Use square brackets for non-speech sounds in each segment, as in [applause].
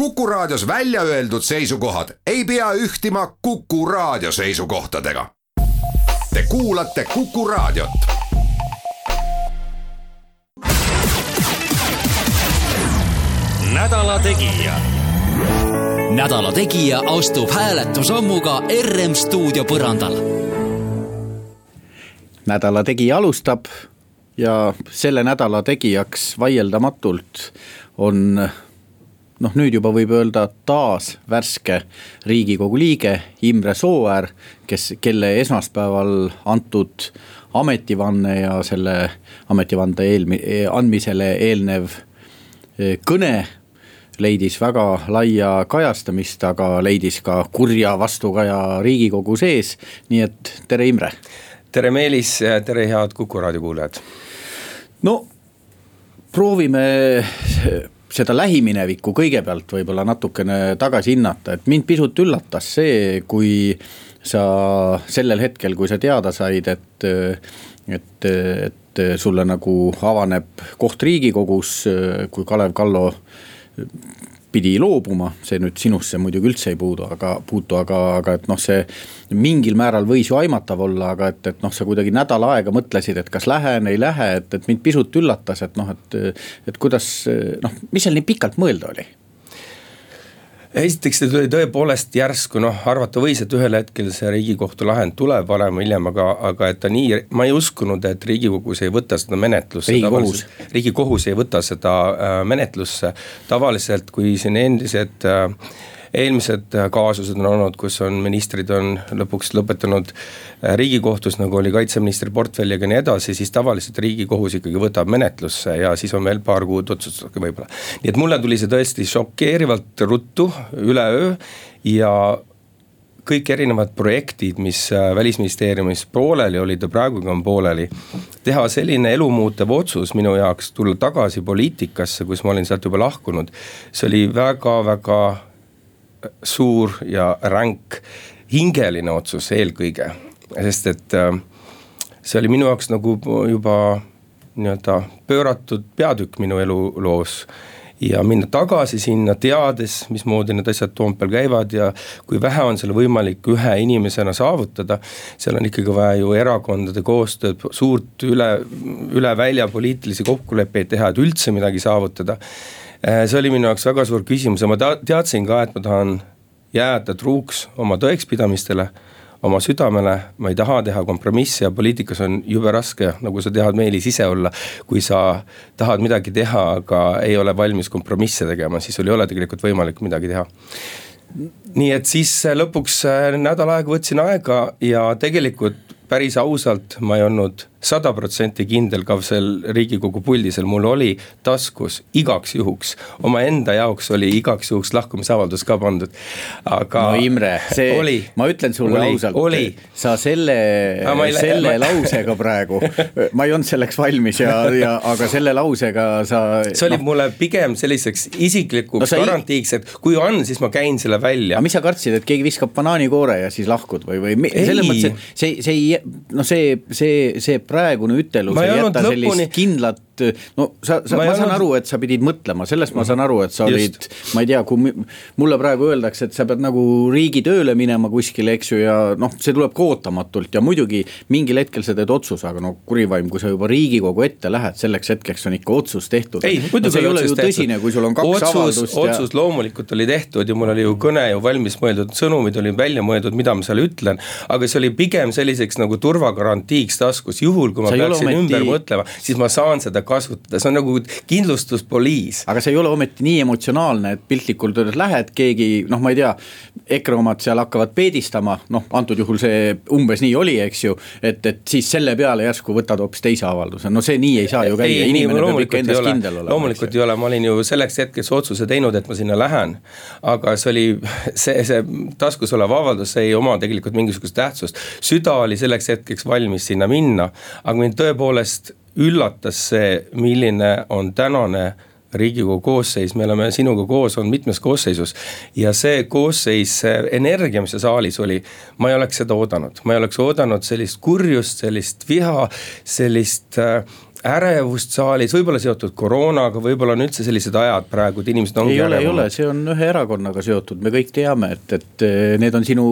Kuku Raadios välja öeldud seisukohad ei pea ühtima Kuku Raadio seisukohtadega. Te kuulate Kuku Raadiot. nädala Tegija. nädala Tegija astub hääletusammuga RM stuudio põrandal. nädala Tegija alustab ja selle nädala tegijaks vaieldamatult on noh, nüüd juba võib öelda taas värske riigikogu liige Imre Sooäär, kes, kelle esmaspäeval antud ametivanne ja selle ametivande eelmi-, andmisele eelnev e, kõne leidis väga laia kajastamist, aga leidis ka kurja vastukaja riigikogu sees, nii et tere, Imre. tere, Meelis, tere, head Kuku raadio kuulajad. no proovime seda lähiminevikku kõigepealt võib-olla natukene tagasi hinnata, et mind pisut üllatas see, kui sa sellel hetkel, kui sa teada said, et, et, et sulle nagu avaneb koht riigikogus, kui Kalev Kallo pidi loobuma, see nüüd sinusse muidugi üldse ei puudu, aga puutu, aga, aga et noh, see. mingil määral võis ju aimatav olla, aga et, et noh, sa kuidagi nädal aega mõtlesid, et kas lähen, ei lähe, et, et mind pisut üllatas, et noh, et. et kuidas noh, mis seal nii pikalt mõelda oli esiteks see tuli tõepoolest järsku, noh arvata võis, et ühel hetkel see riigikohtu lahend tuleb varem või hiljem, aga, aga et ta nii, ma ei uskunud, et riigikogus ei võta seda menetlusse. riigikohus. riigikohus ei võta seda äh, menetlusse, tavaliselt kui siin endised äh, eelmised äh, kaasused on olnud, kus on ministrid on lõpuks lõpetanud äh, riigikohtus, nagu oli kaitseministri portfelliga ja nii edasi, siis tavaliselt riigikohus ikkagi võtab menetlusse ja siis on veel paar kuud otsustada võib-olla. nii et mulle tuli see tõesti šokeerivalt ruttu, üleöö ja kõik erinevad projektid, mis äh, välisministeeriumis pooleli olid ja praegugi on pooleli. teha selline elumuutev otsus minu jaoks, tulla tagasi poliitikasse, kus ma olin sealt juba lahkunud. see oli väga-väga suur ja ränk hingeline otsus eelkõige, sest et äh, see oli minu jaoks nagu juba nii-öelda pööratud peatükk minu eluloos ja minna tagasi sinna, teades, mismoodi need asjad Toompeal käivad ja kui vähe on seal võimalik ühe inimesena saavutada. seal on ikkagi vaja ju erakondade koostööd, suurt üle, üle välja poliitilisi kokkuleppeid teha, et üldse midagi saavutada see oli minu jaoks väga suur küsimus ja ma teadsin ka, et ma tahan jääda truuks oma tõekspidamistele oma südamele, ma ei taha teha kompromisse ja poliitikas on jube raske, nagu sa tead, Meelis, ise olla. kui sa tahad midagi teha, aga ei ole valmis kompromisse tegema, siis sul ei ole tegelikult võimalik midagi teha. nii et siis lõpuks äh, nädal aega võtsin aega ja tegelikult päris ausalt, ma ei olnud sada protsenti kindel ka seal riigikogu puldisel, mul oli taskus igaks juhuks, omaenda jaoks oli igaks juhuks lahkumisavaldus ka pandud, aga. no Imre, see, ma ütlen sulle oli, ausalt, sa selle, selle ma... [laughs] lausega praegu, ma ei olnud selleks valmis ja, ja aga selle lausega sa. see oli no, mulle pigem selliseks isiklikuks no, garantiiks, et kui on, siis ma käin selle välja. aga mis sa kartsid, et keegi viskab banaanikoore ja siis lahkud või, või selles mõttes, et see, see ei noh, see, see, see praegune ütelus ei jäta sellist lõpuni... kindlat no sa, sa, ma, ma saan olnud... aru, et sa pidid mõtlema, sellest ma saan aru, et sa olid, ma ei tea, kui mulle praegu öeldakse, et sa pead nagu riigitööle minema kuskile, eks ju, ja noh, see tuleb ka ootamatult ja muidugi mingil hetkel sa teed otsuse, aga no kurivaim, kui sa juba riigikogu ette lähed, selleks hetkeks on ikka otsus tehtud. ei, muidugi no, see ei ole ju tõsine, kui sul on kaks otsus, avaldust. otsus ja... loomulikult oli tehtud ja mul oli ju kõne ju valmis mõeldud, sõnumid olid välja mõeldud, mida ma seal ütlen. aga see oli pigem selliseks nagu turvagarantiiks taskus, juhul kui ma sa peaksin ometi... ümber mõtlema, siis ma saan seda kasutada, see on nagu kindlustuspoliis. aga see ei ole ometi nii emotsionaalne, et piltlikult öeldes lähed, keegi noh, ma ei tea. EKRE omad seal hakkavad peedistama, noh antud juhul see umbes nii oli, eks ju. et, et siis selle peale järsku võtad hoopis teise avalduse, no see nii ei saa ju käia, inimene peab ikka endas kindel olema. loomulikult ei ole, ma olin ju selleks hetkeks otsuse teinud, et ma sinna lähen. aga see oli, see, see taskus olev avaldus, see ei oma tegelikult mingisugust tähtsust. süda oli selleks hetkeks valmis sinna minna, aga mind tõepoolest üllatas see, milline on tänane riigikogu koosseis, me oleme sinuga koos olnud mitmes koosseisus. ja see koosseis, energia, mis seal saalis oli, ma ei oleks seda oodanud, ma ei oleks oodanud sellist kurjust, sellist viha, sellist äh, ärevust saalis, võib-olla seotud koroonaga, võib-olla on üldse sellised ajad praegu, et inimesed ongi ei ole, ei ole, ärevamad. see on ühe erakonnaga seotud, me kõik teame, et, et eh, need on sinu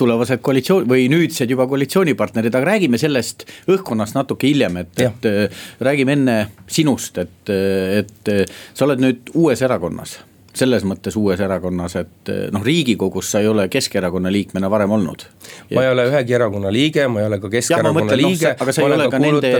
tulevased koalitsioon või nüüdsed juba koalitsioonipartnerid, aga räägime sellest õhkkonnast natuke hiljem, et, et eh, räägime enne sinust, et, et eh, sa oled nüüd uues erakonnas selles mõttes uues erakonnas, et noh, riigikogus sa ei ole Keskerakonna liikmena varem olnud. ma ei ole ühegi erakonna liige, ma ei ole ka Keskerakonna mõtlen, noh, liige. aga sa ei ole ka nende,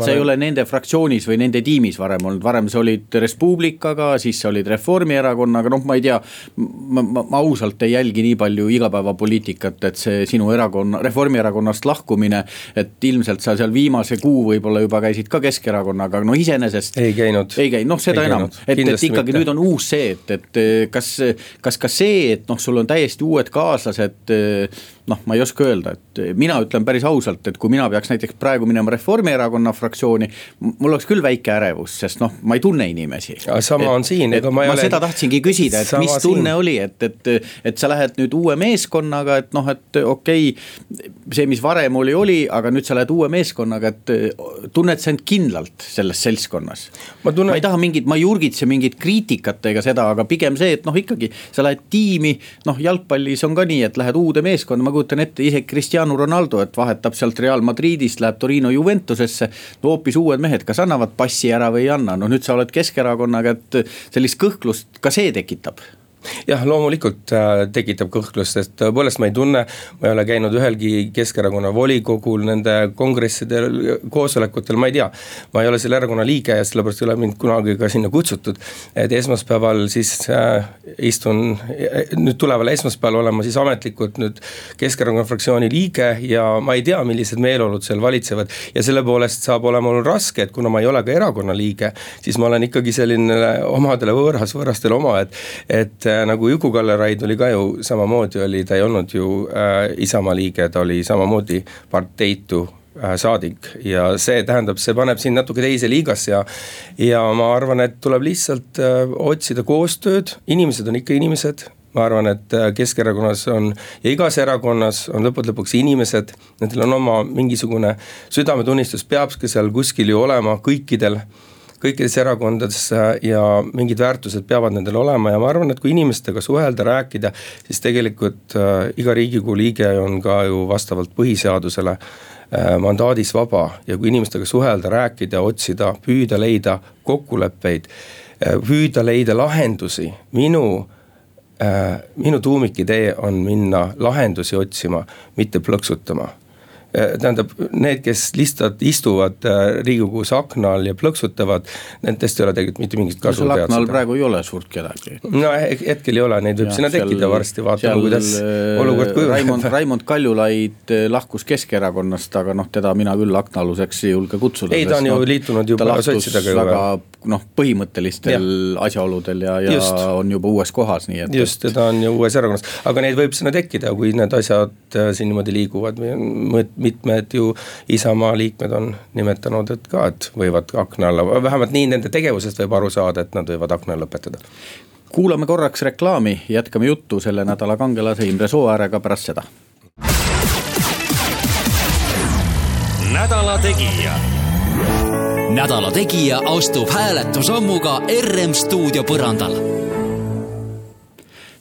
sa ei ole nende fraktsioonis või nende tiimis varem olnud, varem sa olid Res Publicaga, siis sa olid Reformierakonnaga, noh, ma ei tea. ma, ma, ma ausalt ei jälgi nii palju igapäevapoliitikat, et see sinu erakonna, Reformierakonnast lahkumine. et ilmselt sa seal viimase kuu võib-olla juba käisid ka Keskerakonnaga, no iseenesest. ei käinud. ei käinud, noh, seda Ei enam, et, et ikkagi mitte. nüüd on uus see, et, et kas, kas ka see, et noh, sul on täiesti uued kaaslased. Noh, ma ei oska öelda, et mina ütlen päris ausalt, et kui mina peaks näiteks praegu minema Reformierakonna fraktsiooni. mul oleks küll väike ärevus, sest noh, ma ei tunne inimesi. Sama on siin, ega ma ei ma ole- seda tahtsingi küsida, et mis siin. tunne oli, et, et, et sa lähed nüüd uue meeskonnaga, et noh, et okei okay, see, mis varem oli, oli, aga nüüd sa lähed uue meeskonnaga, et tunned sa end kindlalt selles seltskonnas. Ma tunnen- ma ei taha mingit, ma ei urgitse mingit kriitikat ega seda, aga pigem see, et noh, ikkagi sa lähed tiimi. noh, jalgpallis on ka nii, et lähed uude meeskonda, ma kujutan ette isegi Cristiano Ronaldo, et vahetab sealt Real Madridist, läheb Torino Juventusesse. no hoopis uued mehed, kas annavad passi ära või ei anna, no nüüd sa oled Keskerakonnaga, et sellist kõhklust ka see tekitab jah, loomulikult äh, tekitab kõhklust, sest tõepoolest ma ei tunne, ma ei ole käinud ühelgi Keskerakonna volikogul, nende kongressidel, koosolekutel, ma ei tea. ma ei ole selle erakonna liige ja sellepärast ei ole mind kunagi ka sinna kutsutud. et esmaspäeval siis äh, istun, nüüd tuleval esmaspäeval olen ma siis ametlikult nüüd Keskerakonna fraktsiooni liige ja ma ei tea, millised meeleolud seal valitsevad. ja selle poolest saab olema mul raske, et kuna ma ei ole ka erakonna liige, siis ma olen ikkagi selline omadele võõras, võõrastele oma, et, et äh, nagu Juku-Kalle Raid oli ka ju samamoodi oli, ta ei olnud ju äh, Isamaa liige, ta oli samamoodi parteitu äh, saadik. Ja see tähendab, see paneb sind natuke teise liigasse ja. ja ma arvan, et tuleb lihtsalt äh, otsida koostööd, inimesed on ikka inimesed. Ma arvan, et äh, Keskerakonnas on ja igas erakonnas on lõppude lõpuks inimesed, nendel on oma mingisugune südametunnistus, peabki seal kuskil ju olema kõikidel kõikides erakondades äh, ja mingid väärtused peavad nendel olema. Ja ma arvan, et kui inimestega suhelda, rääkida, siis tegelikult äh, iga riigikogu liige on ka ju vastavalt põhiseadusele äh, mandaadis vaba. Ja kui inimestega suhelda, rääkida, otsida, püüda leida kokkuleppeid, püüda leida lahendusi, minu äh, minu tuumikidee on minna lahendusi otsima, mitte plõksutama. Äh, tähendab, need, kes lihtsalt istuvad äh, riigikogus akna all ja plõksutavad, nendest ei ole tegelikult mitte mingit no kasu seal akna all praegu ei ole suurt kedagi. no he- hetkel ei ole, neid võib Jah, sinna seal- tekkida varsti, vaatame, kuidas äh, olukord Raimond, kujuneb. Raimond Kaljulaid äh, lahkus Keskerakonnast, aga noh, teda mina küll aknaaluseks ei julge kutsuda. Ei, ta on ju noh, liitunud juba sotsidega ju. väga noh, põhimõttelistel asjaoludel ja, ja Just. on juba uues kohas, nii et. just, ja ta on ju uues erakonnas, aga neid võib sinna tekkida, kui need asjad äh, siin niimoodi liiguvad, mitmed ju Isamaa liikmed on nimetanud, et ka, et võivad akna alla, vähemalt nii nende tegevusest võib aru saada, et nad võivad akna lõpetada. kuulame korraks reklaami, jätkame juttu selle nädala kangelase Imre Sooäärega pärast seda. nädala Tegija. nädala Tegija astub hääletusammuga RM stuudio põrandal.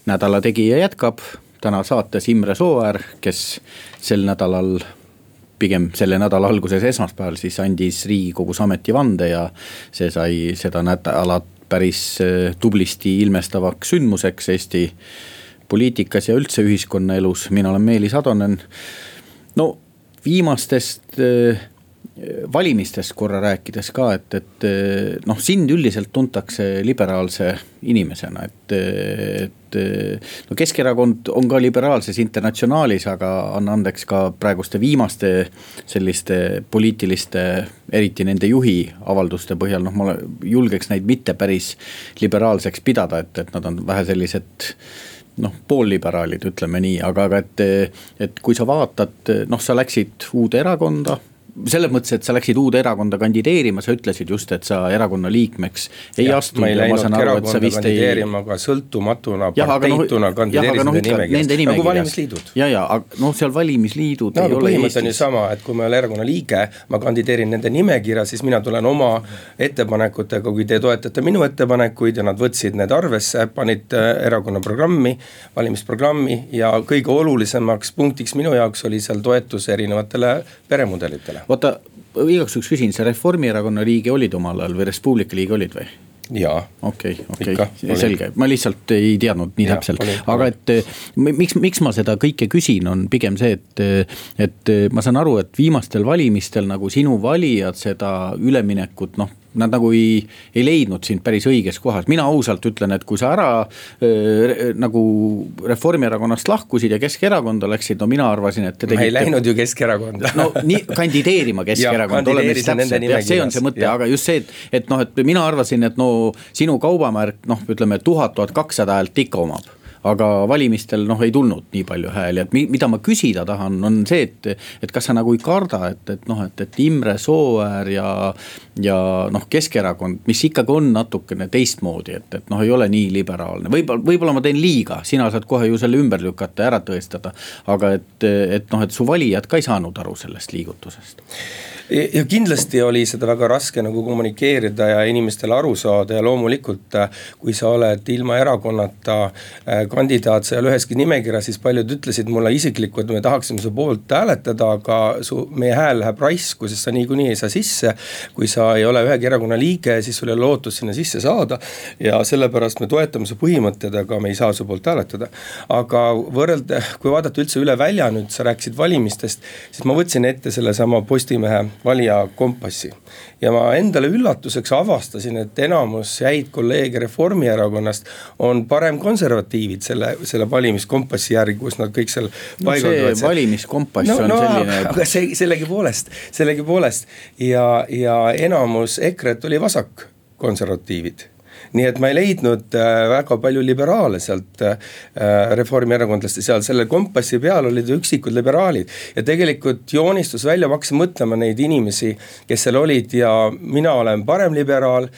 nädala Tegija jätkab täna saates Imre Sooäär, kes sel nädalal pigem selle nädala alguses, esmaspäeval siis andis riigikogus ametivande ja see sai seda nädalat päris äh, tublisti ilmestavaks sündmuseks Eesti poliitikas ja üldse ühiskonnaelus, mina olen Meelis Atonen. no viimastest äh, valimistest korra rääkides ka, et, et äh, noh, sind üldiselt tuntakse liberaalse inimesena, et, et no Keskerakond on ka liberaalses internatsionaalis, aga anna andeks ka praeguste viimaste selliste poliitiliste, eriti nende juhi avalduste põhjal, noh, ma julgeks neid mitte päris liberaalseks pidada, et, et nad on vähe sellised noh, poolliberaalid, ütleme nii, aga, aga et, et kui sa vaatad, noh, sa läksid uude erakonda selles mõttes, et sa läksid uude erakonda kandideerima, sa ütlesid just, et sa erakonna liikmeks ei ja, astunud. ma ei läinud erakonda kandideerima ei..., aga sõltumatuna, parteituna no, kandideerisin no, nende nimekirjas, nagu valimisliidud. ja, ja, aga noh, seal valimisliidud no, ei ole Eestis. on ju sama, et kui ma ei ole erakonna liige, ma kandideerin nende nimekirja, siis mina tulen oma ettepanekutega, kui te toetate minu ettepanekuid ja nad võtsid need arvesse, panid äh, erakonna programmi, valimisprogrammi ja kõige olulisemaks punktiks minu jaoks oli seal toetus erinevatele peremudelitele oota, igaks juhuks küsin, sa Reformierakonna liige olid omal ajal või Res Publica liige olid või? jaa. okei, okei, selge, ma lihtsalt ei teadnud nii ja, täpselt, aga et miks, miks ma seda kõike küsin, on pigem see, et. et ma saan aru, et viimastel valimistel nagu sinu valijad seda üleminekut noh nad nagu ei, ei leidnud sind päris õiges kohas, mina ausalt ütlen, et kui sa ära äh, nagu Reformierakonnast lahkusid ja Keskerakonda läksid, no mina arvasin, et te tegite. ma ei läinud ju Keskerakonda. No nii, kandideerima [laughs] Keskerakonda, oleme siis täpsed, jah, see on see mõte, aga just see, et, et noh, et mina arvasin, et no sinu kaubamärk noh, ütleme tuhat, tuhat kakssada häält ikka omab aga valimistel noh, ei tulnud nii palju hääli, et mida ma küsida tahan, on see, et. et kas sa nagu ei karda, et, et noh, et, et Imre Sooäär ja, ja noh, Keskerakond, mis ikkagi on natukene teistmoodi, et, et noh, ei ole nii liberaalne, võib-olla, võib-olla ma teen liiga, sina saad kohe ju selle ümber lükata ja ära tõestada. aga et, et noh, et su valijad ka ei saanud aru sellest liigutusest ja kindlasti oli seda väga raske nagu kommunikeerida ja inimestele aru saada ja loomulikult. Äh, kui sa oled ilma erakonnata äh, kandidaat seal üheski nimekirjas, siis paljud ütlesid mulle isiklikult, me tahaksime su poolt hääletada, aga su, meie hääl läheb raisku, sest sa niikuinii ei saa sisse. kui sa ei ole ühegi erakonna liige, siis sul ei ole lootust sinna sisse saada. ja sellepärast me toetame su põhimõtteid, aga me ei saa su poolt hääletada. aga võrrelda, kui vaadata üldse üle välja nüüd, sa rääkisid valimistest, siis ma võtsin ette sellesama Postimehe valija kompassi. ja ma endale üllatuseks avastasin, et enamus häid kolleege Reformierakonnast on paremkonservatiivid selle, selle valimiskompassi järgi, kus nad kõik seal no paigalduvad. see valimiskompass no, on no, selline. aga see sellegipoolest, sellegipoolest ja, ja enamus EKRE-t oli vasakkonservatiivid nii et ma ei leidnud äh, väga palju liberaale sealt äh, reformierakondlaste seal, selle kompassi peal olid üksikud liberaalid. ja tegelikult joonistus välja, ma hakkasin mõtlema neid inimesi, kes seal olid ja mina olen paremliberaal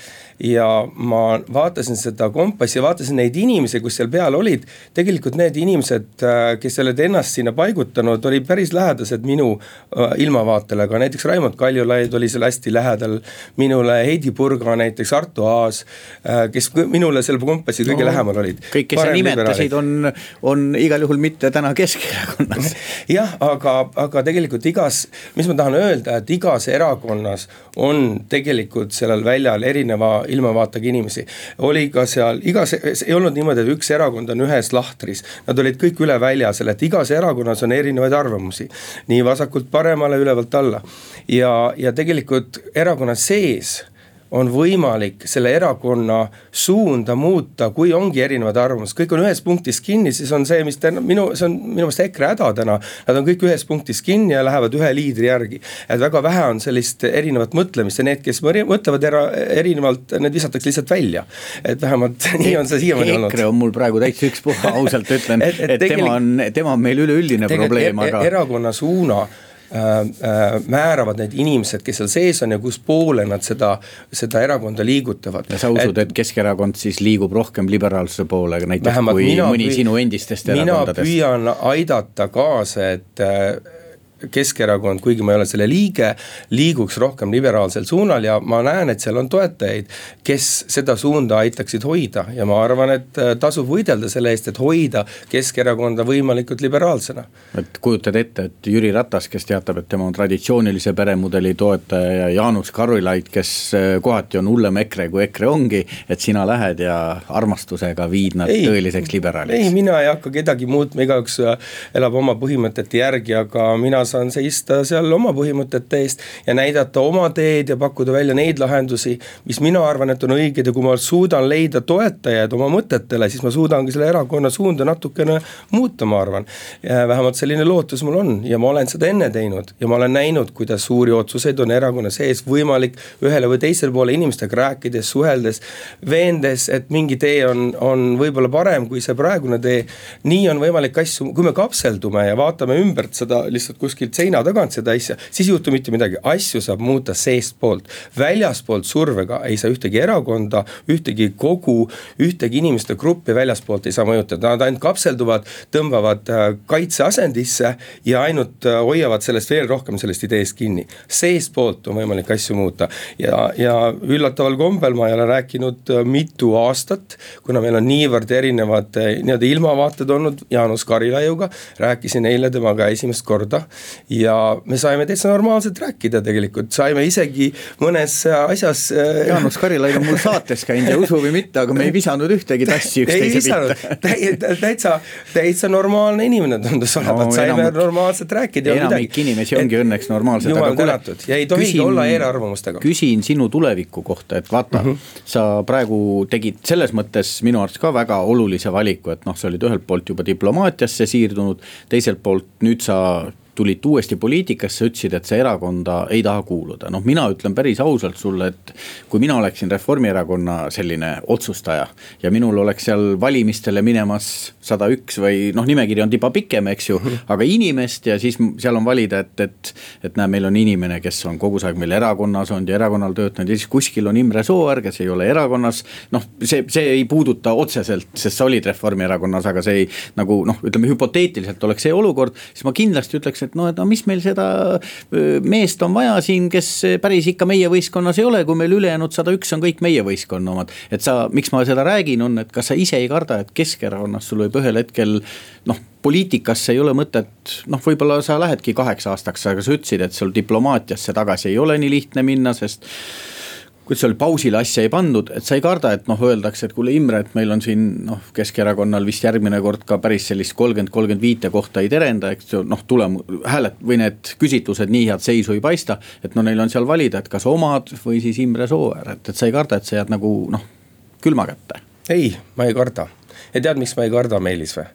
ja ma vaatasin seda kompassi, vaatasin neid inimesi, kus seal peal olid. tegelikult need inimesed, äh, kes olid ennast sinna paigutanud, olid päris lähedased minu äh, ilmavaatele, ka näiteks Raimond Kaljulaid oli seal hästi lähedal minule, Heidi Purga näiteks, Arto Aas, äh, kes minule selle kompassi kõige no, lähemal olid. kõik, kes sa nimetasid, on, on igal juhul mitte täna Keskerakonnas. [laughs] jah, aga, aga tegelikult igas, mis ma tahan öelda, et igas erakonnas on tegelikult sellel väljal erineva ilmavaatega inimesi. oli ka seal igas, ei olnud niimoodi, et üks erakond on ühes lahtris, nad olid kõik üle välja seal, et igas erakonnas on erinevaid arvamusi. nii vasakult paremale, ülevalt alla ja, ja tegelikult erakonna sees on võimalik selle erakonna suunda muuta, kui ongi erinevad arvamused, kõik on ühes punktis kinni, siis on see, mis täna minu, see on minu meelest EKRE häda täna. Nad on kõik ühes punktis kinni ja lähevad ühe liidri järgi. et väga vähe on sellist erinevat mõtlemist ja need, kes mõtlevad era, erinevalt, need visatakse lihtsalt välja. et vähemalt [laughs] nii on see siiamaani olnud. EKRE on mul praegu täitsa ükspuha, ausalt ütlen [laughs] et, et, et tema on, tema on meil üleüldine probleem, aga. erakonna suuna määravad need inimesed, kes seal sees on ja kus poole nad seda, seda erakonda liigutavad. ja sa usud, et Keskerakond siis liigub rohkem liberaalsuse poole näiteks kui mõni püü, sinu endistest erakondadest? mina püüan aidata kaasa, et äh, Keskerakond, kuigi ma ei ole selle liige, liiguks rohkem liberaalsel suunal ja ma näen, et seal on toetajaid, kes seda suunda aitaksid hoida ja ma arvan, et äh, tasub võidelda selle eest, et hoida Keskerakonda võimalikult liberaalsena. et kujutad ette, et Jüri Ratas, kes teatab, et tema on traditsioonilise peremudeli toetaja ja Jaanus Karilaid, kes äh, kohati on hullem EKRE kui EKRE ongi, et sina lähed ja armastusega viid nad ei, tõeliseks liberaaliks. ei, mina ei hakka kedagi muutma, igaüks äh, elab oma põhimõtete järgi, aga mina saan seista seal oma põhimõtete eest ja näidata oma teed ja pakkuda välja neid lahendusi, mis mina arvan, et on õiged ja kui ma suudan leida toetajaid oma mõtetele, siis ma suudangi selle erakonna suunda natukene muuta, ma arvan. vähemalt selline lootus mul on ja ma olen seda enne teinud ja ma olen näinud, kuidas suuri otsuseid on erakonna sees võimalik ühele või teisele poole inimestega rääkides, suheldes, veendes, et mingi tee on, on võib-olla parem kui see praegune tee. nii on võimalik asju, kui me kapseldume ja vaatame ümbert seda lihtsalt kuskil kuskilt seina tagant seda asja, siis ei juhtu mitte midagi, asju saab muuta seestpoolt. väljaspoolt survega ei saa ühtegi erakonda, ühtegi kogu, ühtegi inimeste gruppi väljaspoolt ei saa mõjutada, nad ainult kapselduvad, tõmbavad äh, kaitseasendisse ja ainult äh, hoiavad sellest veel rohkem sellest ideest kinni. seestpoolt on võimalik asju muuta. Ja, ja üllataval kombel ma ei ole rääkinud äh, mitu aastat, kuna meil on niivõrd erinevad nii-öelda ilmavaated olnud Jaanus Karilaiuga, rääkisin eile temaga esimest korda ja me saime täitsa normaalselt rääkida tegelikult, saime isegi mõnes asjas. Jaanus Karilaid on mul saates käinud ja usu või mitte, aga me ei visanud ühtegi tassi üksteise pitta. täitsa, täitsa normaalne inimene tundus olevat no,, saime enam, normaalselt rääkida. enamik inimesi ongi et, õnneks normaalsed. jumal tänatud ja ei tohigi olla eelarvamustega. küsin sinu tuleviku kohta, et vaata mm, -hmm. sa praegu tegid selles mõttes minu arust ka väga olulise valiku, et noh, sa olid ühelt poolt juba diplomaatiasse siirdunud, teiselt poolt nüüd sa tulid uuesti poliitikasse, ütlesid, et sa erakonda ei taha kuuluda, noh, mina ütlen päris ausalt sulle, et. kui mina oleksin Reformierakonna selline otsustaja ja minul oleks seal valimistele minemas sada üks või noh, nimekiri on tiba pikem, eks ju. Mhm. aga inimest ja siis seal on valida, et, et, et näe, meil on inimene, kes on kogu see aeg meil erakonnas olnud ja erakonnal töötanud ja siis kuskil on Imre Sooäär, kes ei ole erakonnas. noh, see, see ei puuduta otseselt, sest sa olid Reformierakonnas, aga see ei nagu noh, ütleme hüpoteetiliselt oleks see olukord, siis ma kindlasti ütleks, et noh, et no mis meil seda meest on vaja siin, kes päris ikka meie võistkonnas ei ole, kui meil ülejäänud sada üks on kõik meie võistkonna omad. et sa, miks ma seda räägin, on, et kas sa ise ei karda, et Keskerakonnas sul võib ühel hetkel noh poliitikasse ei ole mõtet, noh, võib-olla sa lähedki kaheks aastaks, aga sa ütlesid, et sul diplomaatiasse tagasi ei ole nii lihtne minna, sest kuidas seal pausile asja ei pandud, et sa ei karda, et noh, öeldakse, et kuule Imre, et meil on siin noh, Keskerakonnal vist järgmine kord ka päris sellist kolmkümmend, kolmkümmend viite kohta ei terenda, eks ju, noh, tulem-, hääled või need küsitlused nii head seisu ei paista. et no neil on seal valida, et kas omad või siis Imre Sooäär, et, et sa ei karda, et sa jääd nagu noh, külma kätte? ei, ma ei karda ja tead, miks ma ei karda, Meelis või?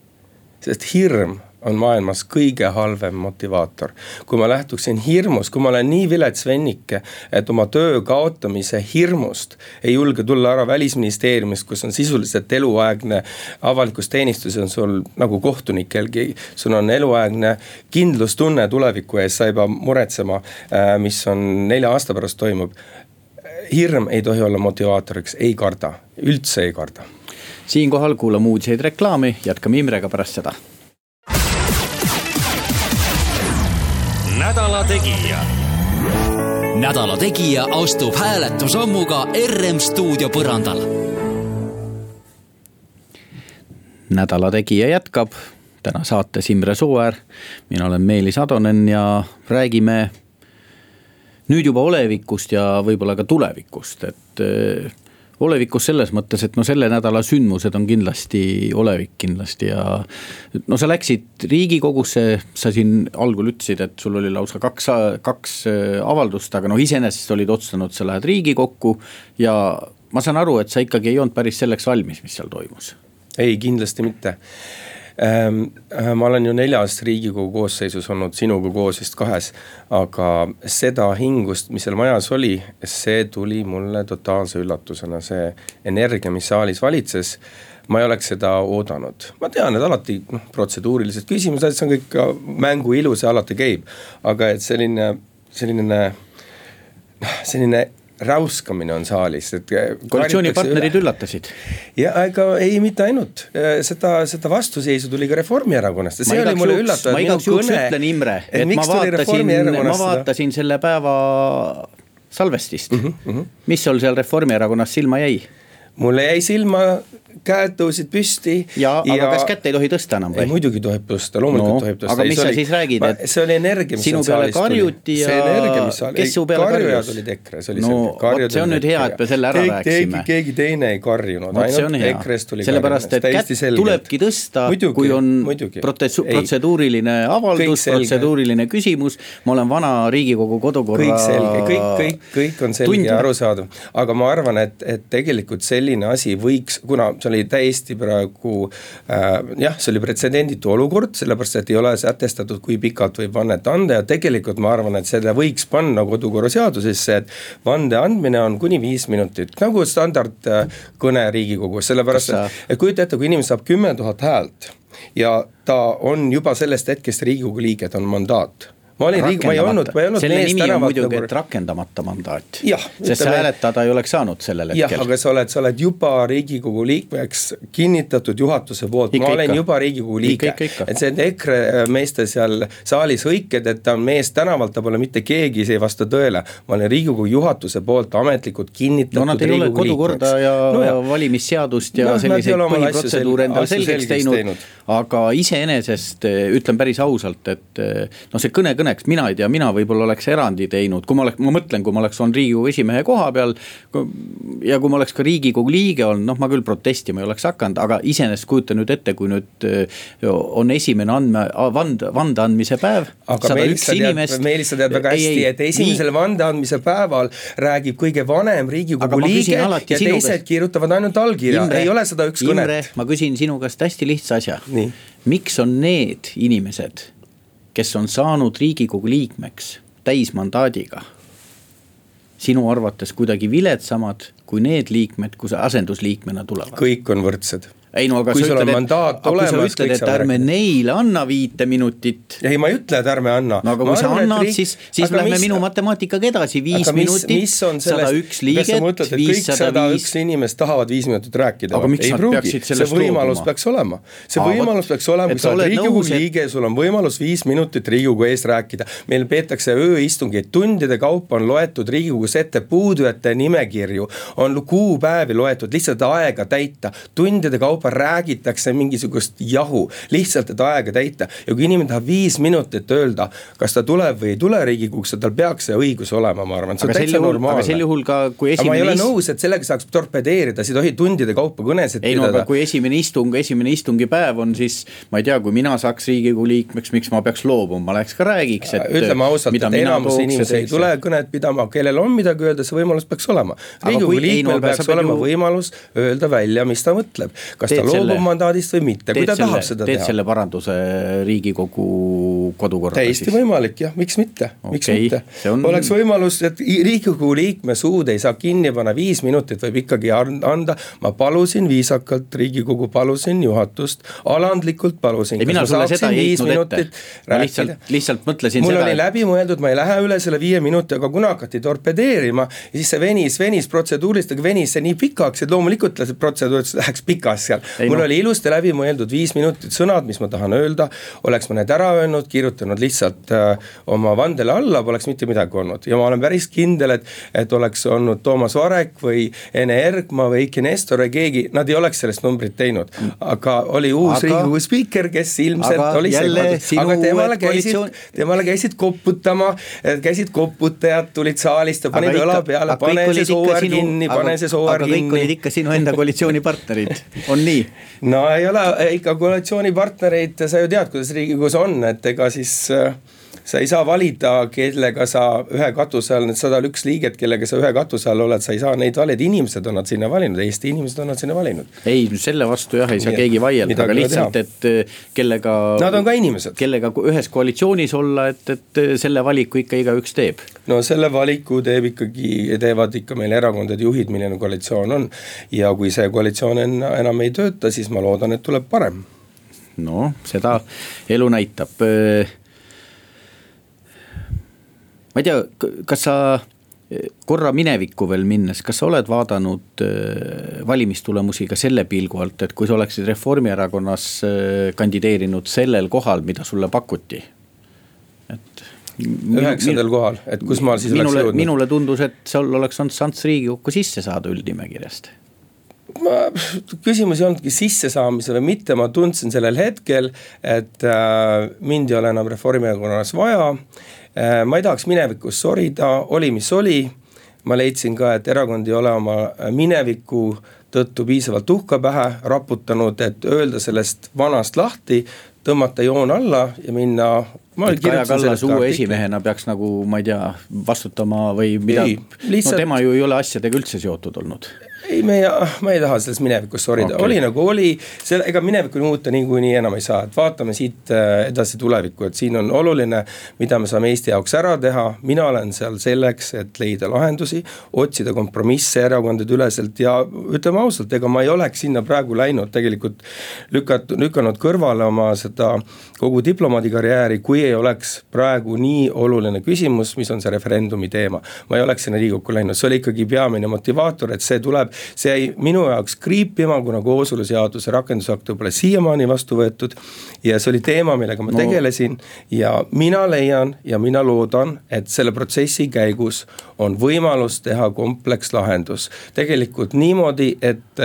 sest hirm on maailmas kõige halvem motivaator. kui ma lähtuksin hirmust, kui ma olen nii vilets vennike, et oma töö kaotamise hirmust ei julge tulla ära välisministeeriumist, kus on sisuliselt eluaegne avalikus teenistuses on sul nagu kohtunikelgi. sul on eluaegne kindlustunne tuleviku ees, sa ei pea muretsema, äh, mis on nelja aasta pärast toimub. hirm ei tohi olla motivaatoriks, ei karda, üldse ei karda siinkohal kuulame uudiseid reklaami, jätkame Imrega pärast seda nädala Tegija. nädala Tegija astub hääletusammuga RM stuudio põrandal. nädala Tegija jätkab, täna saates Imre Sooäär, mina olen Meelis Atonen ja räägime nüüd juba olevikust ja võib-olla ka tulevikust, et olevikus selles mõttes, et no selle nädala sündmused on kindlasti olevik kindlasti ja. no sa läksid riigikogusse, sa siin algul ütlesid, et sul oli lausa kaks, kaks äh, avaldust, aga noh, iseenesest olid otsustanud, sa lähed riigikokku. ja ma saan aru, et sa ikkagi ei olnud päris selleks valmis, mis seal toimus. ei, kindlasti mitte ma olen ju neljas riigikogu koosseisus olnud sinuga koos vist kahes, aga seda hingust, mis seal majas oli, see tuli mulle totaalse üllatusena, see energia, mis saalis valitses ma ei oleks seda oodanud, ma tean, et alati noh, protseduurilised küsimused, see on kõik mängu ilu, see alati käib. aga et selline, selline noh, selline räuskamine on saalis, et. koalitsioonipartnerid üllatasid. ja ega ei, mitte ainult, seda, seda vastuseisu tuli ka Reformierakonnast ja see oli mulle üllatav. ma igaks juhuks ütlen, Imre, et ma vaatasin, ma vaatasin selle päeva salvestist mm, -hmm. mis sul seal Reformierakonnas silma jäi? Mulle jäi silma käed tõusid püsti. ja, aga ja... kas kätt ei tohi tõsta enam või? muidugi tohib tõsta, loomulikult no, tohib tõsta. aga mis sa oli... siis räägid, et. see oli energia, mis sinu peale karjuti ja. see energia, kes su peale karjujad olid EKRE, see oli no, selge. see on nüüd hea, et me selle ära keegi, rääkisime. keegi teine ei karjunud, ainult EKRE-st tuli. sellepärast, et kätt tulebki tõsta, kui on protseduuriline avaldus, protseduuriline küsimus. ma olen vana Riigikogu kodukorra. kõik selge, kõik, kõik, kõik on selge ja arusaadav, aga ma arvan, et, et tegelikult selline asi võiks, kuna see oli täiesti praegu äh, jah, see oli pretsedenditu olukord, sellepärast et ei ole sätestatud, kui pikalt võib vannet anda ja tegelikult ma arvan, et selle võiks panna kodukorraseadusesse, et vande andmine on kuni viis minutit, nagu standardkõne Riigikogus, sellepärast et, et kujuta ette, kui inimene saab kümme tuhat häält ja ta on juba sellest hetkest Riigikogu liige, ta on mandaat ma olin riigi, ma ei olnud, ma ei olnud selle nimi on muidugi et rakendamata mandaat. sest sa hääletada ei oleks saanud sellel hetkel. jah, aga sa oled, sa oled juba riigikogu liikmeks kinnitatud juhatuse poolt, ma olen ikka. juba riigikogu liige. et see EKRE meeste seal saalis hõiked, et ta on mees tänavalt, ta pole mitte keegi, see ei vasta tõele. ma olen riigikogu juhatuse poolt ametlikult kinnitatud no nad ei ole kodukorda ja, no, valimisseadust ja no, selliseid põhiprotseduure endale selgeks teinud, teinud., aga iseenesest ütlen päris ausalt, et noh, see kõne kõneks, mina ei tea, mina võib-olla oleks erandi teinud, kui ma oleks, ma mõtlen, kui ma oleks olnud riigikogu esimehe koha peal. ja kui ma oleks ka riigikogu liige olnud, noh, ma küll protestima ei oleks hakanud, aga iseenesest kujuta nüüd ette, kui nüüd on esimene andme, vand, vande andmise päev. aga Meelis, sa tead, Meelis, sa tead väga hästi, et esimesel vande andmise päeval räägib kõige vanem riigikogu liige ja teised käest... kirjutavad ainult allkirja, ei ole seda üks kõnet. ma küsin sinu käest hästi lihtsa asja. miks on need inimesed kes on saanud riigikogu liikmeks täismandaadiga, sinu arvates kuidagi viletsamad kui need liikmed, kui sa asendusliikmena tulevad? kõik on võrdsed ei no aga kui sa ütled, et, aga kui sa ütled, et ärme rääkida. neile anna viite minutit. ei, ma ei ütle, et ärme anna. no aga kui sa annad, siis, siis lähme mis, minu matemaatikaga edasi, viis mis, minutit, sada üks liiget, viissada viis. inimest tahavad viis minutit rääkida. ei pruugi, see võimalus peaks olema. see võimalus peaks olema, kui sa oled Riigikogu liige, sul on võimalus viis minutit Riigikogu ees rääkida. meil peetakse ööistungeid, tundide kaupa on loetud Riigikogus ette puudujate nimekirju, on kuupäevi loetud, lihtsalt aega täita, tundide kaupa kaupa räägitakse mingisugust jahu, lihtsalt, et aega täita. ja kui inimene tahab viis minutit öelda, kas ta tuleb või ei tule Riigikogusse, tal peaks see õigus olema, ma arvan, see on täitsa normaalne. aga sel juhul ka, kui esimene. ma ei ole nõus, et sellega saaks torpedeerida, sa ei tohi tundide kaupa kõnesid ei, pidada. ei no aga kui esimene istung, esimene istungipäev on, siis ma ei tea, kui mina saaks Riigikogu liikmeks, miks ma peaks loobuma, ma läheks ka räägiks, et. ütleme ausalt, et enamus inimesi ei tule kõnet pidama, kellel on midagi öelda, see võimalus peaks olema. Riigikogu liikmel no, peaks olema ju... võimalus öelda välja, mis ta mõtleb. kas kas ta loobub selle, mandaadist või mitte, kui ta selle, tahab seda teed teha. selle paranduse Riigikogu kodukorda täiesti siis. võimalik jah, miks mitte okay., miks mitte. On... oleks võimalus, et Riigikogu liikme suud ei saa kinni panna, viis minutit võib ikkagi anda. ma palusin viisakalt, Riigikogu palusin juhatust, alandlikult palusin. ei, mina sulle seda ei heitnud ette. ma lihtsalt, lihtsalt mõtlesin mul seda. mul oli läbimõeldud, ma ei lähe üle selle viie minuti, aga kuna hakati torpedeerima ja siis see venis, venis protseduuriliselt, venis see nii pikaks, et loomulikult protseduur läheks pikas seal mul no. oli ilusti läbimõeldud viis minutit sõnad, mis ma tahan öelda, oleks ma need ära öelnud, kirjutanud lihtsalt äh, oma vandele alla, poleks mitte midagi olnud ja ma olen päris kindel, et, et oleks olnud Toomas Varek või Ene Ergma või Eiki Nestor või keegi, nad ei oleks sellest numbrit teinud. aga oli uus aga, Riigikogu spiiker, kes ilmselt aga oli see, aga temale käisid koalitsioon..., temale käisid koputama, käisid koputajad, tulid saalist ja panid õla peale, pane see sooäär kinni, pane see sooäär kinni. aga kõik olid ikka sinu enda koalitsioonipartnerid, [laughs] on nii? No ei ole ikka koalitsioonipartnereid, sa ju tead, kuidas Riigikogus on, et ega siis äh, sa ei saa valida, kellega sa ühe katuse all, need sada üks liiget, kellega sa ühe katuse all oled, sa ei saa neid valida, inimesed on nad sinna valinud, Eesti inimesed on nad sinna valinud. ei, selle vastu jah, ei saa keegi vaielda, aga lihtsalt, et äh, kellega. Nad on ka inimesed. kellega ühes koalitsioonis olla, et, et äh, selle valiku ikka igaüks teeb. no selle valiku teeb ikkagi, teevad ikka meil erakondade juhid, milline koalitsioon on. ja kui see koalitsioon enam ei tööta, siis ma loodan, et tuleb parem noh, seda elu näitab ma ei tea, kas sa korra minevikku veel minnes, kas sa oled vaadanud äh, valimistulemusi ka selle pilgu alt, et kui sa oleksid Reformierakonnas äh, kandideerinud sellel kohal, mida sulle pakuti? et. üheksandal kohal, et kus ma siis minule, oleks jõudnud? minule tundus, et sul oleks olnud šanss Riigikokku sisse saada üldnimekirjast ma, küsimus ei olnudki sissesaamise või mitte, ma tundsin sellel hetkel, et äh, mind ei ole enam Reformierakonnas vaja. Äh, ma ei tahaks minevikus sorida, oli mis oli, ma leidsin ka, et erakond ei ole oma mineviku tõttu piisavalt tuhka pähe raputanud, et öelda sellest vanast lahti, tõmmata joon alla ja minna Kaja Kallas uue esimehena peaks nagu, ma ei tea, vastutama või mida, no tema ju ei ole asjadega üldse seotud olnud ei, me, ma ei taha selles minevikus sorida okay., oli nagu oli, selle, ega minevikku muuta niikuinii enam ei saa, et vaatame siit äh, edasi tulevikku, et siin on oluline, mida me saame Eesti jaoks ära teha. mina olen seal selleks, et leida lahendusi, otsida kompromisse erakondadeüleselt ja ütleme ausalt, ega ma ei oleks sinna praegu läinud tegelikult lükat-, lükanud kõrvale oma seda kogu diplomaadikarjääri, kui ei oleks praegu nii oluline küsimus, mis on see referendumi teema. ma ei oleks sinna Riigikokku läinud, see oli ikkagi peamine motivaator, et see tuleb, see jäi minu jaoks kriipima, kuna kooseluseaduse rakendusakte pole siiamaani vastu võetud. ja see oli teema, millega ma no. tegelesin ja mina leian ja mina loodan, et selle protsessi käigus on võimalus teha komplekslahendus. tegelikult niimoodi, et,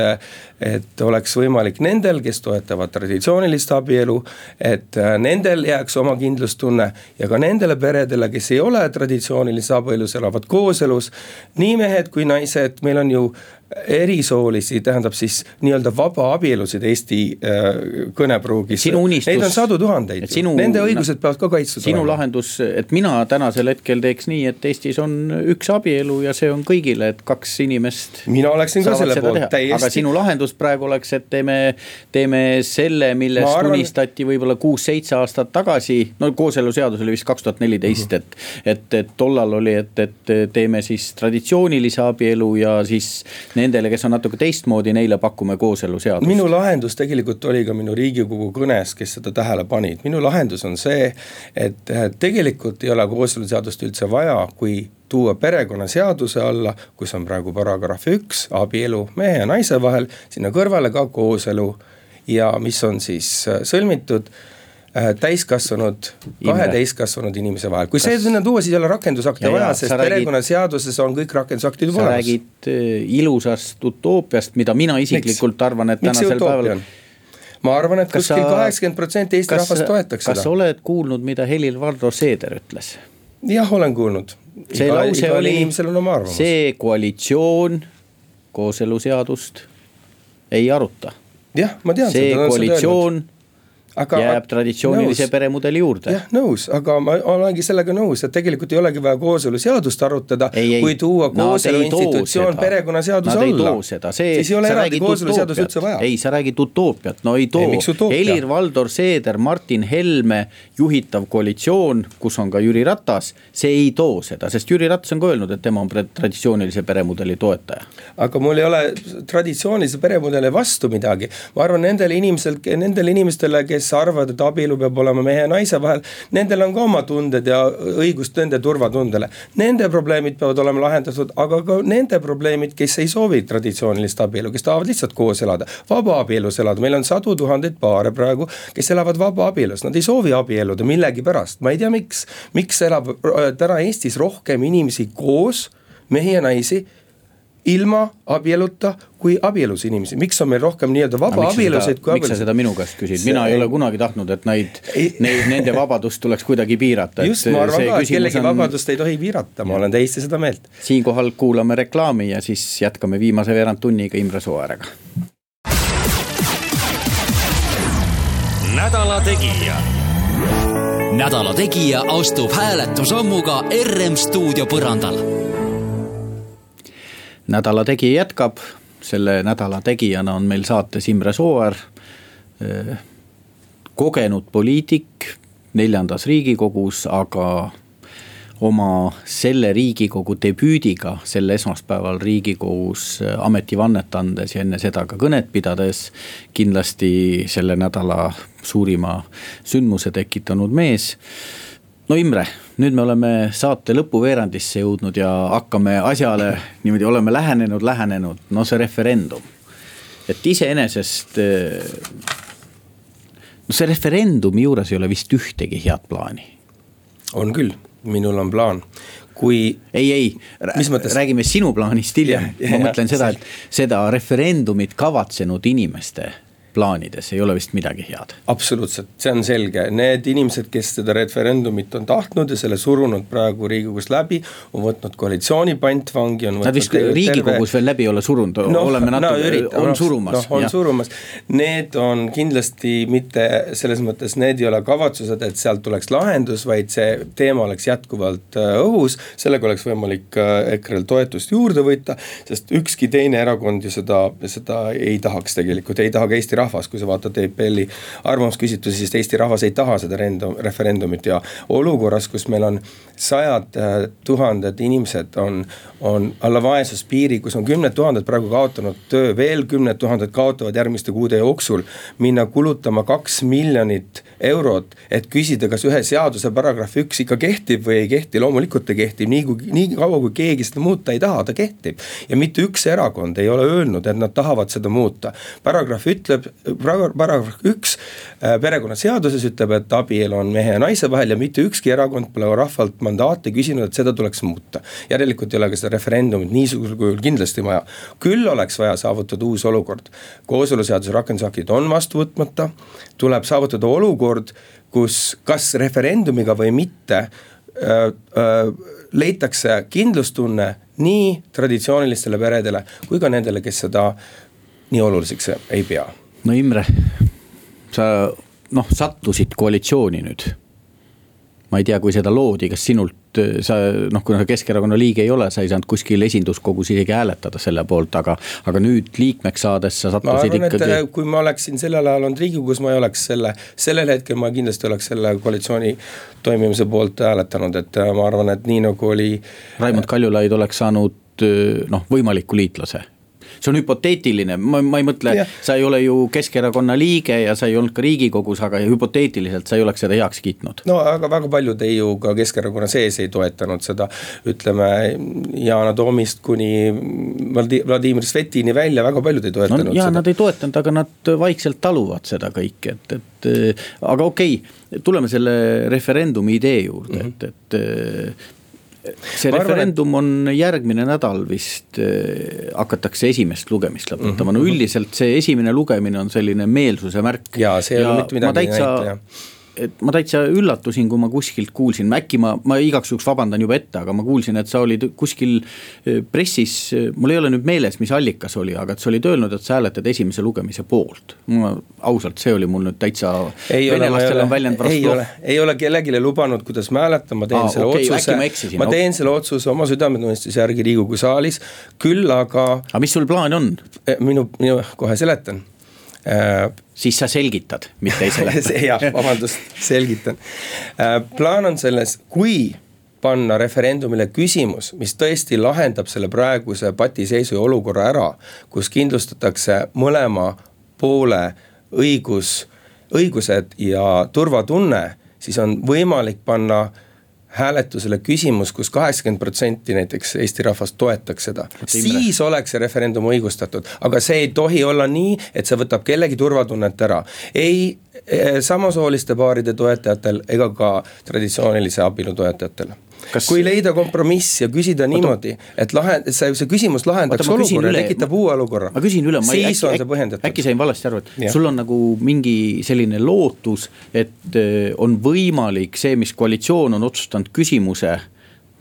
et oleks võimalik nendel, kes toetavad traditsioonilist abielu, et nendel jääks oma kindlustunne ja ka nendele peredele, kes ei ole traditsioonilises abielus, elavad kooselus. nii mehed kui naised, meil on ju erisoolisi, tähendab siis nii-öelda vabaabielusid Eesti äh, kõnepruugis. Neid on sadu tuhandeid, nende õigused peavad ka kaitstud sinu olema. sinu lahendus, et mina tänasel hetkel teeks nii, et Eestis on üks abielu ja see on kõigile, et kaks inimest. mina oleksin ka selle poolt täiesti. aga sinu lahendus praegu oleks, et teeme, teeme selle, millest arvan... unistati võib-olla kuus-seitse aastat tagasi. no kooseluseadus oli vist kaks tuhat neliteist, et, et, et tollal oli, et, et teeme siis traditsioonilise abielu ja siis nendele, kes on natuke teistmoodi, neile pakume kooseluseadust. minu lahendus tegelikult oli ka minu riigikogu kõnes, kes seda tähele panid, minu lahendus on see, et tegelikult ei ole kooseluseadust üldse vaja, kui tuua perekonnaseaduse alla, kus on praegu paragrahv üks, abielu mehe ja naise vahel, sinna kõrvale ka kooselu. Ja mis on siis sõlmitud? Äh, täiskasvanud, kahe täiskasvanud inimese vahel, kui Kas... see sinna tuua, siis ei ole rakendusakte vaja, sest perekonnaseaduses on kõik rakendusaktid juba olemas. sa räägid äh, ilusast utoopiast, mida mina isiklikult Miks? arvan, et Miks tänasel päeval ma arvan, et kas kuskil kaheksakümmend protsenti Eesti rahvast toetaks kas seda. kas sa oled kuulnud, mida Helir-Valdor Seeder ütles? jah, olen kuulnud. see iga, lause oli, see koalitsioon kooseluseadust ei aruta. jah, ma tean. see koalitsioon aga, jääb traditsioonilise nõus. peremudeli juurde. jah, nõus, aga ma olengi sellega nõus, et tegelikult ei olegi vaja kooseluseadust arutada, kui tuua kooselu institutsioon perekonnaseaduse alla. siis ei ole eraldi kooseluseadust üldse vaja. ei, sa räägid utoopiat, no ei too. Helir-Valdor Seeder, Martin Helme juhitav koalitsioon, kus on ka Jüri Ratas, see ei too seda, sest Jüri Ratas on ka öelnud, et tema on traditsioonilise peremudeli toetaja. aga mul ei ole traditsioonilise peremudeli vastu midagi, ma arvan nendele inimesel, nendele inimestele, kes kes arvavad, et abielu peab olema mehe ja naise vahel. Nendel on ka oma tunded ja õigust nende turvatundele. Nende probleemid peavad olema lahendatud, aga ka nende probleemid, kes ei soovi traditsioonilist abielu, kes tahavad lihtsalt koos elada. vabaabielus elada, meil on sadu tuhandeid paare praegu, kes elavad vabaabielus, nad ei soovi abielluda millegipärast, ma ei tea, miks. miks elab äh, täna Eestis rohkem inimesi koos, mehi ja naisi ilma abieluta kui abielus inimesi, miks on meil rohkem nii-öelda vabaabielusid kui abielusid? miks sa seda minu käest küsid, mina ei ole kunagi tahtnud, et neid, neid, nende vabadust tuleks kuidagi piirata. just, ma arvan ka, et kellegi on... vabadust ei tohi piirata, ma olen täiesti seda meelt. siinkohal kuulame reklaami ja siis jätkame viimase veerand tunniga Imre Sooäärega. nädala Tegija. nädala Tegija astub hääletusammuga RM stuudio põrandal nädala Tegija jätkab, selle nädala tegijana on meil saates Imre Sooäär. Eh, kogenud poliitik neljandas riigikogus, aga oma selle riigikogu debüüdiga sel esmaspäeval riigikogus ametivannet andes ja enne seda ka kõnet pidades. kindlasti selle nädala suurima sündmuse tekitanud mees no Imre, nüüd me oleme saate lõpuveerandisse jõudnud ja hakkame asjale niimoodi, oleme lähenenud, lähenenud, no see referendum. et iseenesest. no see referendumi juures ei ole vist ühtegi head plaani. on küll, minul on plaan, kui. ei, ei, räägime sinu plaanist hiljem, ma mõtlen seda, et seda referendumit kavatsenud inimeste plaanides ei ole vist midagi head. absoluutselt, see on selge, need inimesed, kes seda referendumit on tahtnud ja selle surunud praegu riigikogus läbi, on võtnud koalitsiooni pantvangi, on Nad vist riigikogus terve... veel läbi ei ole surunud no,, oleme natuke no,, ürita, on surumas. noh, on jah. surumas, need on kindlasti mitte selles mõttes, need ei ole kavatsused, et sealt tuleks lahendus, vaid see teema oleks jätkuvalt äh, õhus, sellega oleks võimalik äh, EKRE-l toetust juurde võita, sest ükski teine erakond ju seda, seda ei tahaks tegelikult, ei taha ka Eesti rahvas, kui sa vaatad EPL-i arvamusküsitlusi, siis Eesti rahvas ei taha seda rendum, referendumit ja olukorras, kus meil on sajad äh, tuhanded inimesed on, on alla vaesuspiiri, kus on kümned tuhanded praegu kaotanud töö, veel kümned tuhanded kaotavad järgmiste kuude jooksul. minna kulutama kaks miljonit eurot, et küsida, kas ühe seaduse paragrahv üks ikka kehtib või ei kehti, loomulikult ta kehtib, nii kui, nii kaua kui keegi seda muuta ei taha, ta kehtib. ja mitte üks erakond ei ole öelnud, et nad tahavad seda muuta. paragrahv ütleb, paragrahv üks äh, perekonnaseaduses ütleb, et abielu on mehe ja naise vahel ja mitte ükski erakond pole rahvalt mandaati küsinud, et seda tuleks muuta. järelikult ei ole ka seda referendumit niisugusel kujul kindlasti vaja. küll oleks vaja saavutada uus olukord. kooseluseaduse rakendusaktid on vastu võtmata, tuleb saavutada olukord, kus kas referendumiga või mitte äh, äh, leitakse kindlustunne nii traditsioonilistele peredele kui ka nendele, kes seda nii oluliseks ei pea. No Imre, sa noh, sattusid koalitsiooni nüüd ma ei tea, kui seda loodi, kas sinult, sa noh, kuna sa Keskerakonna liige ei ole, sa ei saanud kuskil esinduskogus isegi hääletada selle poolt, aga. aga nüüd liikmeks saades sa sattusid arvan, ikkagi. Äh, kui ma oleksin sellel ajal olnud riigikogus, ma ei oleks selle, sellel hetkel ma kindlasti oleks selle koalitsiooni toimimise poolt hääletanud, et äh, ma arvan, et nii nagu oli. Raimond Kaljulaid oleks saanud noh, võimaliku liitlase see on hüpoteetiline, ma, ma ei mõtle, sa ei ole ju Keskerakonna liige ja sa ei olnud ka riigikogus, aga hüpoteetiliselt sa ei oleks seda heaks kiitnud. no aga väga paljud ei ju ka Keskerakonna sees ei toetanud seda, ütleme Yana Toomist kuni Vladimir Svetini välja, väga paljud ei toetanud no, ja, seda. Nad ei toetanud, aga nad vaikselt taluvad seda kõike, et, et aga okei okay,, tuleme selle referendumi idee juurde mm, -hmm. et, et see ma referendum arvan, et... on järgmine nädal vist äh, hakatakse esimest lugemist lõpetama mm, -hmm. no üldiselt see esimene lugemine on selline meelsuse märk. ja see ei ole mitte midagi näita et ma täitsa üllatusin, kui ma kuskilt kuulsin, äkki ma, ma igaks juhuks vabandan juba ette, aga ma kuulsin, et sa olid kuskil eh, pressis, eh, mul ei ole nüüd meeles, mis allikas oli, aga et sa olid öelnud, et sa hääletad esimese lugemise poolt. ma ausalt, see oli mul nüüd täitsa. ei ole, ei ole, ei ole, kellelegi lubanud, kuidas ma hääletan, ma teen Aa, selle okay, otsuse, ma, ma teen selle otsuse oma südametunnistuse järgi Riigikogu saalis, küll aga. aga mis sul plaan on? Eh, minu, minu, kohe seletan Äh, siis sa selgitad, mitte ei [laughs] seleta jah, vabandust, selgitan. Äh, plaan on selles, kui panna referendumile küsimus, mis tõesti lahendab selle praeguse patiseisu ja olukorra ära, kus kindlustatakse mõlema poole õigus, õigused ja turvatunne, siis on võimalik panna hääletusele küsimus kus, kus kaheksakümmend protsenti näiteks Eesti rahvast toetaks seda. siis oleks see referendum õigustatud, aga see ei tohi olla nii, et see võtab kellegi turvatunnet ära. ei eh, samasooliste paaride toetajatel ega ka traditsioonilise abielu toetajatel Kas... kui leida kompromiss ja küsida niimoodi, et lahe, see, see küsimus lahendaks Oota, olukorra ja tekitab uue olukorra. ma küsin üle, siis äkki, on see põhjendatud. äkki sain valesti aru, et ja. sul on nagu mingi selline lootus, et äh, on võimalik see, mis koalitsioon on otsustanud küsimuse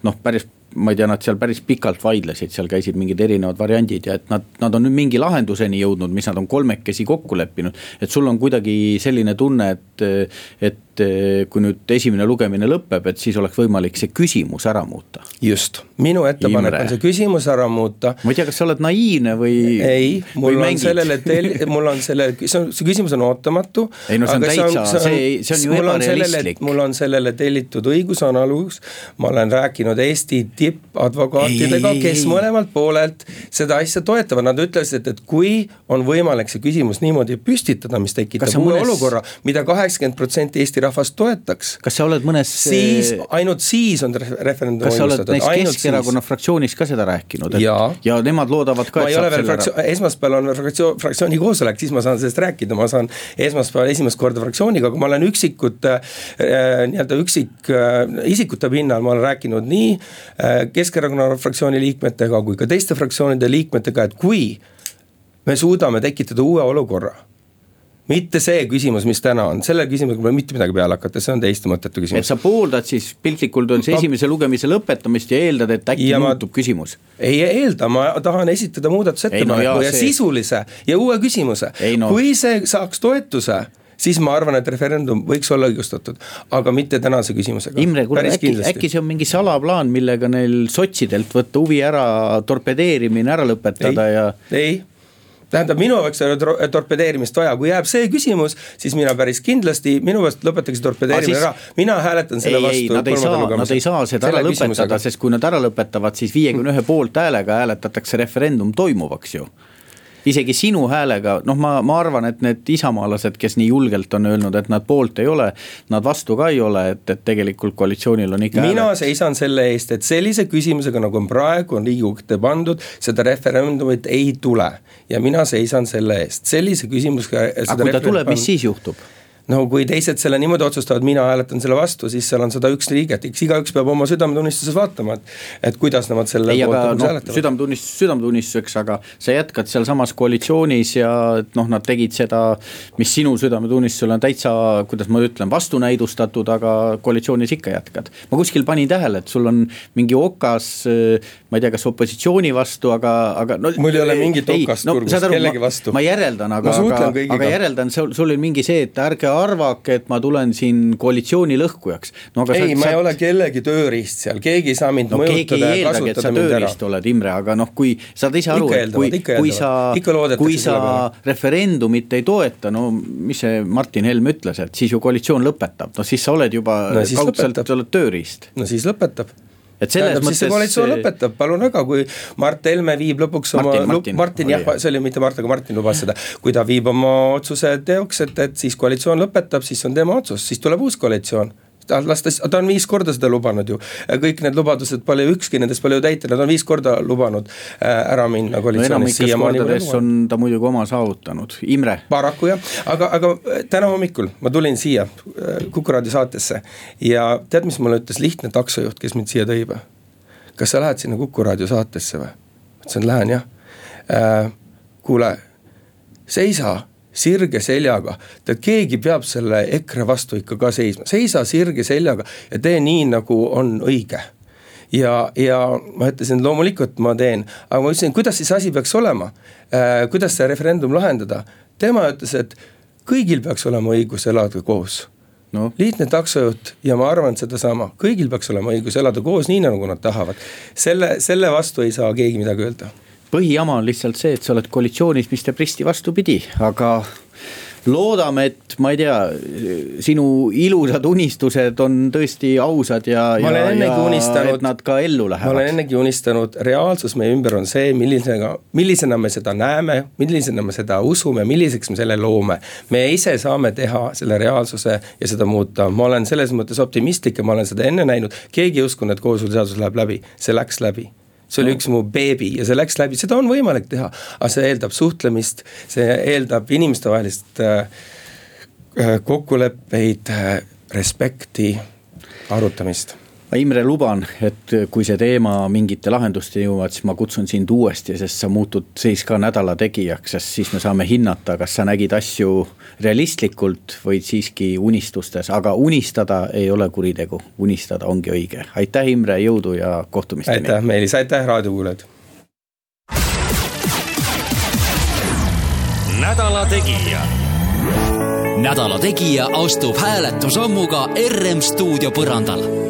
noh, päris ma ei tea, nad seal päris pikalt vaidlesid, seal käisid mingid erinevad variandid ja et nad, nad on nüüd mingi lahenduseni jõudnud, mis nad on kolmekesi kokku leppinud. et sul on kuidagi selline tunne, et, et et eh, kui nüüd esimene lugemine lõpeb, et siis oleks võimalik see küsimus ära muuta. just, minu ettepanek Imre. on see küsimus ära muuta. ma ei tea, kas sa oled naiivne või. ei, mul on sellele tel-, [laughs] mul on selle, see on, see küsimus on ootamatu. ei no see on täitsa, see, see on ju ebarealistlik. mul on sellele tellitud õigusanalüüs, ma olen rääkinud Eesti tippadvokaatidega, kes ei. mõlemalt poolelt seda asja toetavad, nad ütlesid, et, kui on võimalik see küsimus niimoodi püstitada, mis tekitab uue mõnes... olukorra mida, mida kaheksakümmend protsenti Eesti rahvas toetaks. kas sa oled mõnes. siis, ainult siis on referendum. kas sa oled näiteks Keskerakonna siis. fraktsioonis ka seda rääkinud, et ja, ja nemad loodavad ka. ma ei ole veel fraktsioon, esmaspäeval on fraktsioon, fraktsiooni koosolek, siis ma saan sellest rääkida, ma saan esmaspäeval esimest korda fraktsiooniga, aga ma olen üksikute äh, nii-öelda üksik äh, isikute pinnal, ma olen rääkinud nii äh, Keskerakonna fraktsiooni liikmetega kui ka teiste fraktsioonide liikmetega, et kui me suudame tekitada uue olukorra mitte see küsimus, mis täna on, selle küsimusega pole mitte midagi peale hakata, see on täiesti mõttetu küsimus. et sa pooldad siis piltlikult öeldes esimese lugemise lõpetamist ja eeldad, et äkki ja muutub ma... küsimus? ei eelda, ma tahan esitada muudatusettepaneku no, ja see... sisulise ja uue küsimuse, no. kui see saaks toetuse siis ma arvan, et referendum võiks olla õigustatud, aga mitte tänase küsimusega. Imre, kuule äkki, äkki see on mingi salaplaan, millega neil sotsidelt võtta huvi ära, torpedeerimine ära lõpetada ei, ja. ei tähendab, minu jaoks ei ole torpedeerimist vaja, kui jääb see küsimus, siis mina päris kindlasti, minu meelest lõpetage torpedeerimine ära, mina hääletan selle ei, vastu. Nad ei saa, nad ei saa seda ära lõpetada, sest kui nad ära lõpetavad, siis viiekümne ühe poolthäälega hääletatakse referendum toimuvaks ju isegi sinu häälega, noh, ma, ma arvan, et need isamaalased, kes nii julgelt on öelnud, et nad poolt ei ole, nad vastu ka ei ole, et, et tegelikult koalitsioonil on ikka mina hääled. seisan selle eest, et sellise küsimusega, nagu on praegu, on Riigikogu ette pandud, seda referendumit ei tule. ja mina seisan selle eest, sellise küsimusega. aga kui ta tuleb, mis siis juhtub? No kui teised selle niimoodi otsustavad, mina hääletan selle vastu, siis seal on sada üks liiget, eks igaüks peab oma südametunnistuses vaatama, et. et kuidas nemad selle ei, aga noh, südametunnistus südametunnistuseks, aga sa jätkad sealsamas koalitsioonis ja noh, nad tegid seda. mis sinu südametunnistusel on täitsa, kuidas ma ütlen, vastunäidustatud, aga koalitsioonis ikka jätkad. ma kuskil panin tähele, et sul on mingi okas, ma ei tea, kas opositsiooni vastu, aga, aga no. mul ei ole mingit okast no, kurgus kellegi vastu. ma järeldan, aga, aga, aga järeldan, sul, sul oli mingi see, et ärge arvake, et ma tulen siin koalitsiooni lõhkujaks no,. ei, ma sa... ei ole kellegi tööriist seal, keegi ei saa mind no, mõjutada ja kasutada mind ära. oled, Imre, aga noh, kui saad ise aru, et kui, kui sa, kui sa referendumit ei toeta, no mis see Martin Helme ütles, et siis ju koalitsioon lõpetab, no siis sa oled juba no, kaudselt, oled tööriist. no siis lõpetab et selles Tähendab, mõttes. koalitsioon lõpetab, palun väga, kui Mart Helme viib lõpuks oma, Martin, Martin, Martin jah, see oli mitte Mart, aga Martin lubas seda. kui ta viib oma otsuse teoks, et, et siis koalitsioon lõpetab, siis on tema otsus, siis tuleb uus koalitsioon ta las ta, ta on viis korda seda lubanud ju. kõik need lubadused pole, ükski nendest pole ju täita, nad on viis korda lubanud äh, ära minna koalitsioonist no,. kordades on ta muidugi oma saavutanud, Imre. paraku jah, aga, aga äh, täna hommikul ma tulin siia äh, Kuku raadio saatesse ja tead, mis mulle ütles lihtne taksojuht, kes mind siia tõi või? kas sa lähed sinna Kuku raadio saatesse või? ma ütlesin, lähen jah äh,. kuule, seisa sirge seljaga. tead, keegi peab selle EKRE vastu ikka ka seisma, seisa sirge seljaga ja tee nii, nagu on õige ja, ja ma ütlesin, loomulikult ma teen, aga ma ütlesin, kuidas siis asi peaks olema äh,. kuidas see referendum lahendada, tema ütles, et kõigil peaks olema õigus elada koos no.. lihtne taksojuht ja ma arvan sedasama, kõigil peaks olema õigus elada koos nii, nagu nad tahavad. selle, selle vastu ei saa keegi midagi öelda põhijama on lihtsalt see, et sa oled koalitsioonis, mis teeb risti vastupidi, aga loodame, et ma ei tea, sinu ilusad unistused on tõesti ausad ja, ja, ja et nad ka ellu lähevad. ma olen ennegi unistanud, reaalsus meie ümber on see, millisega, millisena me seda näeme, millisena me seda usume, milliseks me selle loome. me ise saame teha selle reaalsuse ja seda muuta, ma olen selles mõttes optimistlik ja ma olen seda enne näinud, keegi ei uskunud, et kooseluseadus läheb läbi, see läks läbi see oli üks mu beebi ja see läks läbi, seda on võimalik teha, aga see eeldab suhtlemist, see eeldab inimestevahelist äh, äh, kokkuleppeid, äh, respekti, arutamist ma Imre luban, et kui see teema mingite lahendusteni jõuab, siis ma kutsun sind uuesti, sest sa muutud siis ka nädala tegijaks, sest siis me saame hinnata, kas sa nägid asju realistlikult või siiski unistustes, aga unistada ei ole kuritegu, unistada ongi õige. aitäh, Imre, jõudu ja kohtumisteni. aitäh, Meelis, aitäh, raadiokuulajad. nädala Tegija. nädala Tegija astub hääletusammuga RM stuudio põrandal